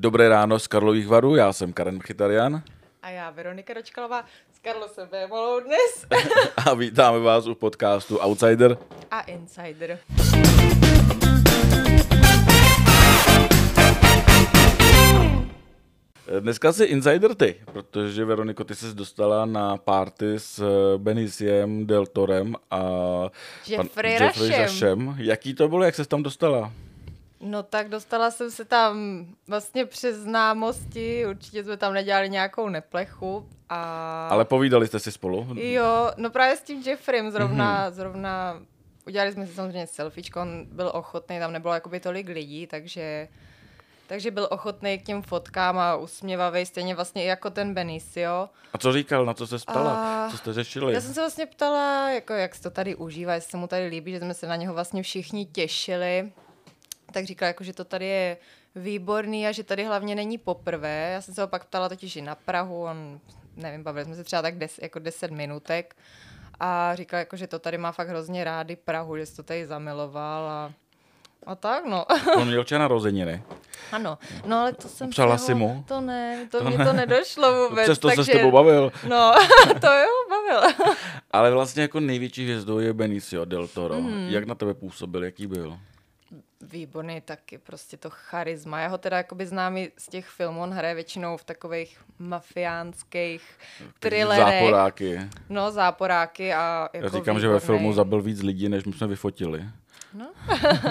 Dobré ráno z Karlových varů, já jsem Karen Chytarian. A já Veronika Ročkalová s Karlosem Vémolou dnes. a vítáme vás u podcastu Outsider a Insider. Dneska jsi insider ty, protože Veroniko, ty jsi dostala na party s Beniciem Deltorem a Jeffrey, Jeffrey Rashem. Jaký to bylo, jak se tam dostala? No tak dostala jsem se tam vlastně přes známosti, určitě jsme tam nedělali nějakou neplechu. A... Ale povídali jste si spolu? Jo, no právě s tím Jeffrem zrovna, mm-hmm. zrovna udělali jsme si samozřejmě selfiečko, on byl ochotný, tam nebylo jakoby tolik lidí, takže, takže byl ochotný k těm fotkám a usměvavý, stejně vlastně i jako ten Benicio. A co říkal, na co se ptala, a... co jste řešili? Já jsem se vlastně ptala, jako jak se to tady užívá, jestli se mu tady líbí, že jsme se na něho vlastně všichni těšili tak říkal, jako, že to tady je výborný a že tady hlavně není poprvé. Já jsem se ho pak ptala totiž i na Prahu, on, nevím, bavili jsme se třeba tak des, jako deset minutek a říkal, jako, že to tady má fakt hrozně rády Prahu, že se to tady zamiloval a a tak, no. On měl včera narozeniny. Ano, no ale to jsem... Přala si mu? To ne, to, to mě ne. to nedošlo vůbec. Přesto takže... se s tebou bavil. No, to jo, bavil. ale vlastně jako největší hvězdou je Benicio del Toro. Mm. Jak na tebe působil, jaký byl? Výborný taky, prostě to charisma. Já ho teda jakoby znám i z těch filmů, on hraje většinou v takových mafiánských thrillerech. Záporáky. No, záporáky a jako Já říkám, výborný. že ve filmu zabil víc lidí, než my jsme vyfotili. No,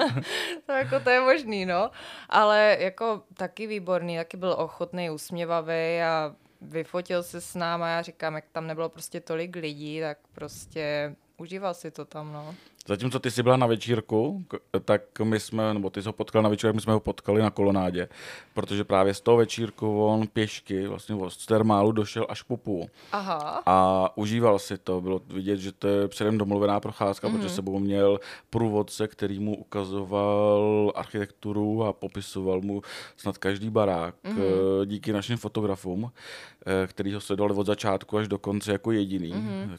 to, jako, to je možný, no. Ale jako taky výborný, taky byl ochotný, usměvavý a vyfotil se s náma. Já říkám, jak tam nebylo prostě tolik lidí, tak prostě užíval si to tam, no. Zatímco ty jsi byla na večírku, tak my jsme, nebo ty jsi ho potkal na večírku, my jsme ho potkali na kolonádě, protože právě z toho večírku on pěšky, vlastně z termálu došel až po půl. Aha. A užíval si to, bylo vidět, že to je předem domluvená procházka, mm-hmm. protože sebou měl průvodce, který mu ukazoval architekturu a popisoval mu snad každý barák mm-hmm. díky našim fotografům, eh, který ho sledovali od začátku až do konce jako jediný. Mm-hmm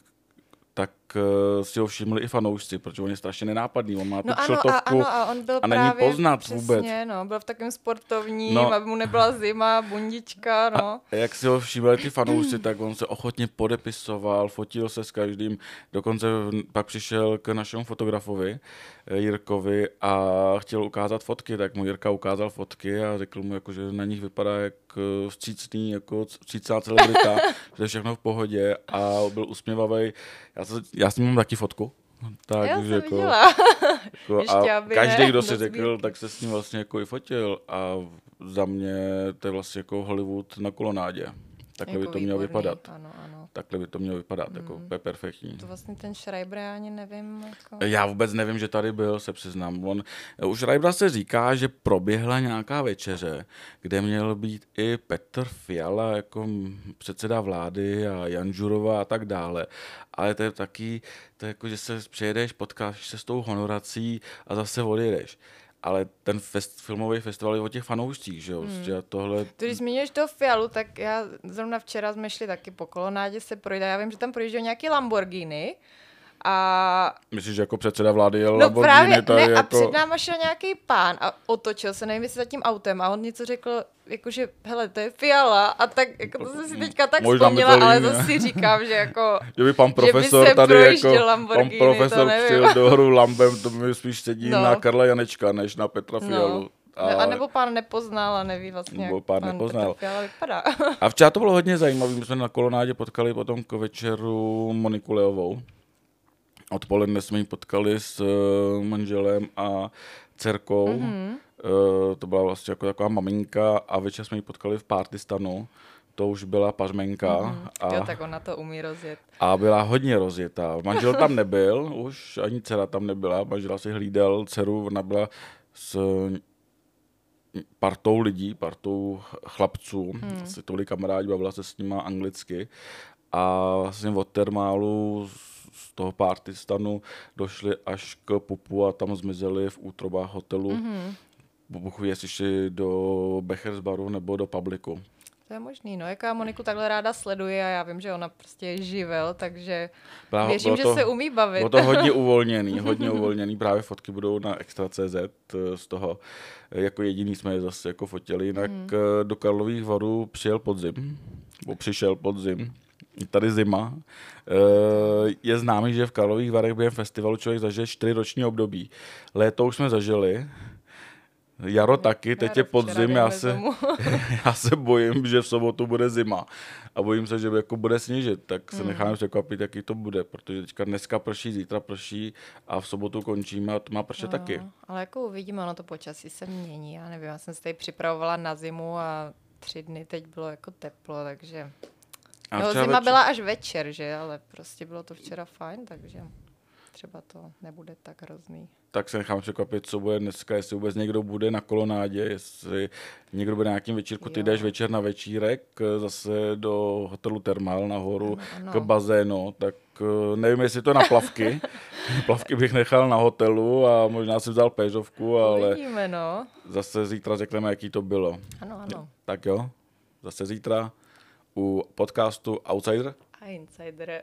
tak uh, si ho všimli i fanoušci, protože on je strašně nenápadný, on má tu no ano, a, ano, a, on byl a není poznat přesně, vůbec. no, byl v takovém sportovním, no, aby mu nebyla zima, bundička, no. A jak si ho všimli ty fanoušci, tak on se ochotně podepisoval, fotil se s každým, dokonce pak přišel k našemu fotografovi, Jirkovi a chtěl ukázat fotky, tak mu Jirka ukázal fotky a řekl mu, jako, že na nich vypadá jak eh, vstřícný, jako vstřícná celebrita, že je všechno v pohodě a byl usměvavý. Já, to, já s ním mám taky fotku. Tak, já že jako, jako a každý, kdo si řekl, tak se s ním vlastně jako i fotil a za mě to je vlastně jako Hollywood na kolonádě. Takhle jako by to mělo vypadat. Ano, ano. Takhle by to mělo vypadat, jako mm. jako perfektní. To vlastně ten Schreiber, já ani nevím. Jako... Já vůbec nevím, že tady byl, se přiznám. On, u Schreibera se říká, že proběhla nějaká večeře, kde měl být i Petr Fiala jako předseda vlády a Jan Žurova a tak dále. Ale to je taky, to je jako, že se přijedeš, potkáš se s tou honorací a zase odjedeš ale ten fest, filmový festival je o těch fanoušcích, že jo? Hmm. Že tohle... Když zmiňuješ toho Fialu, tak já zrovna včera jsme šli taky po kolonádě se projde. Já vím, že tam projížděl nějaký Lamborghini a... Myslíš, že jako předseda vlády jel no Lamborghini? Právě, tady ne, jako... a před náma šel nějaký pán a otočil se, nevím, jestli za tím autem a on něco řekl, jakože, hele, to je Fiala a tak, jako to jsem si teďka tak Možná vzpomněla, ale to si říkám, že jako, že by pan profesor že by tady jako, pan profesor přijel do hru Lambem, to mi spíš sedí no. na Karla Janečka, než na Petra no. Fialu. No. A, a nebo pán nepoznal a neví vlastně, nebo pán, pán nepoznal. vypadá. A včera to bylo hodně zajímavé. My jsme na kolonádě potkali potom k večeru Moniku Leovou. Odpoledne jsme ji potkali s uh, manželem a dcerkou. Mm-hmm. Uh, to byla vlastně jako taková maminka a večer jsme ji potkali v Partystanu to už byla pařmenka. Mm, a, jo, tak ona to umí rozjet. A byla hodně rozjetá. Manžel tam nebyl, už ani dcera tam nebyla. Manžel si hlídal dceru, ona byla s partou lidí, partou chlapců, hmm. asi tolik kamarádi, bavila se s nima anglicky a vlastně od termálu z toho partystanu došli až k pupu a tam zmizeli v útrobách hotelu. Mm-hmm. Bůh jestli šli do Bechersbaru nebo do Publiku. To je možný, no. Jaká Moniku takhle ráda sleduje a já vím, že ona prostě je živel, takže Byla, věřím, že to, se umí bavit. Bylo to hodně uvolněný, hodně uvolněný. Právě fotky budou na Extra.cz eh, z toho. Jako jediný jsme je zase jako fotili. Jinak hmm. do Karlových varů přijel podzim, nebo přišel podzim tady zima. Je známý, že v Karlových Varech během festivalu člověk zažije čtyři roční období. Léto už jsme zažili, Jaro taky, teď je podzim, já se, já se bojím, že v sobotu bude zima a bojím se, že jako bude sněžit, tak se mm. necháme překvapit, jaký to bude, protože teďka dneska prší, zítra prší a v sobotu končíme a to má prše no, taky. Ale jako uvidíme, ono to počasí se mění, já nevím, já jsem se tady připravovala na zimu a tři dny teď bylo jako teplo, takže... A no, zima večer... byla až večer, že, ale prostě bylo to včera fajn, takže třeba to nebude tak hrozný. Tak se nechám překvapit, co bude dneska, jestli vůbec někdo bude na kolonádě, jestli někdo bude na nějakým večírku. Ty jdeš večer na večírek zase do hotelu Termal nahoru ano, ano. k bazénu, tak eh, nevím, jestli to na plavky. plavky bych nechal na hotelu a možná si vzal péžovku, ale Uvidíme, no. zase zítra řekneme, jaký to bylo. Ano, ano. Tak jo, zase zítra u podcastu Outsider. A Insider.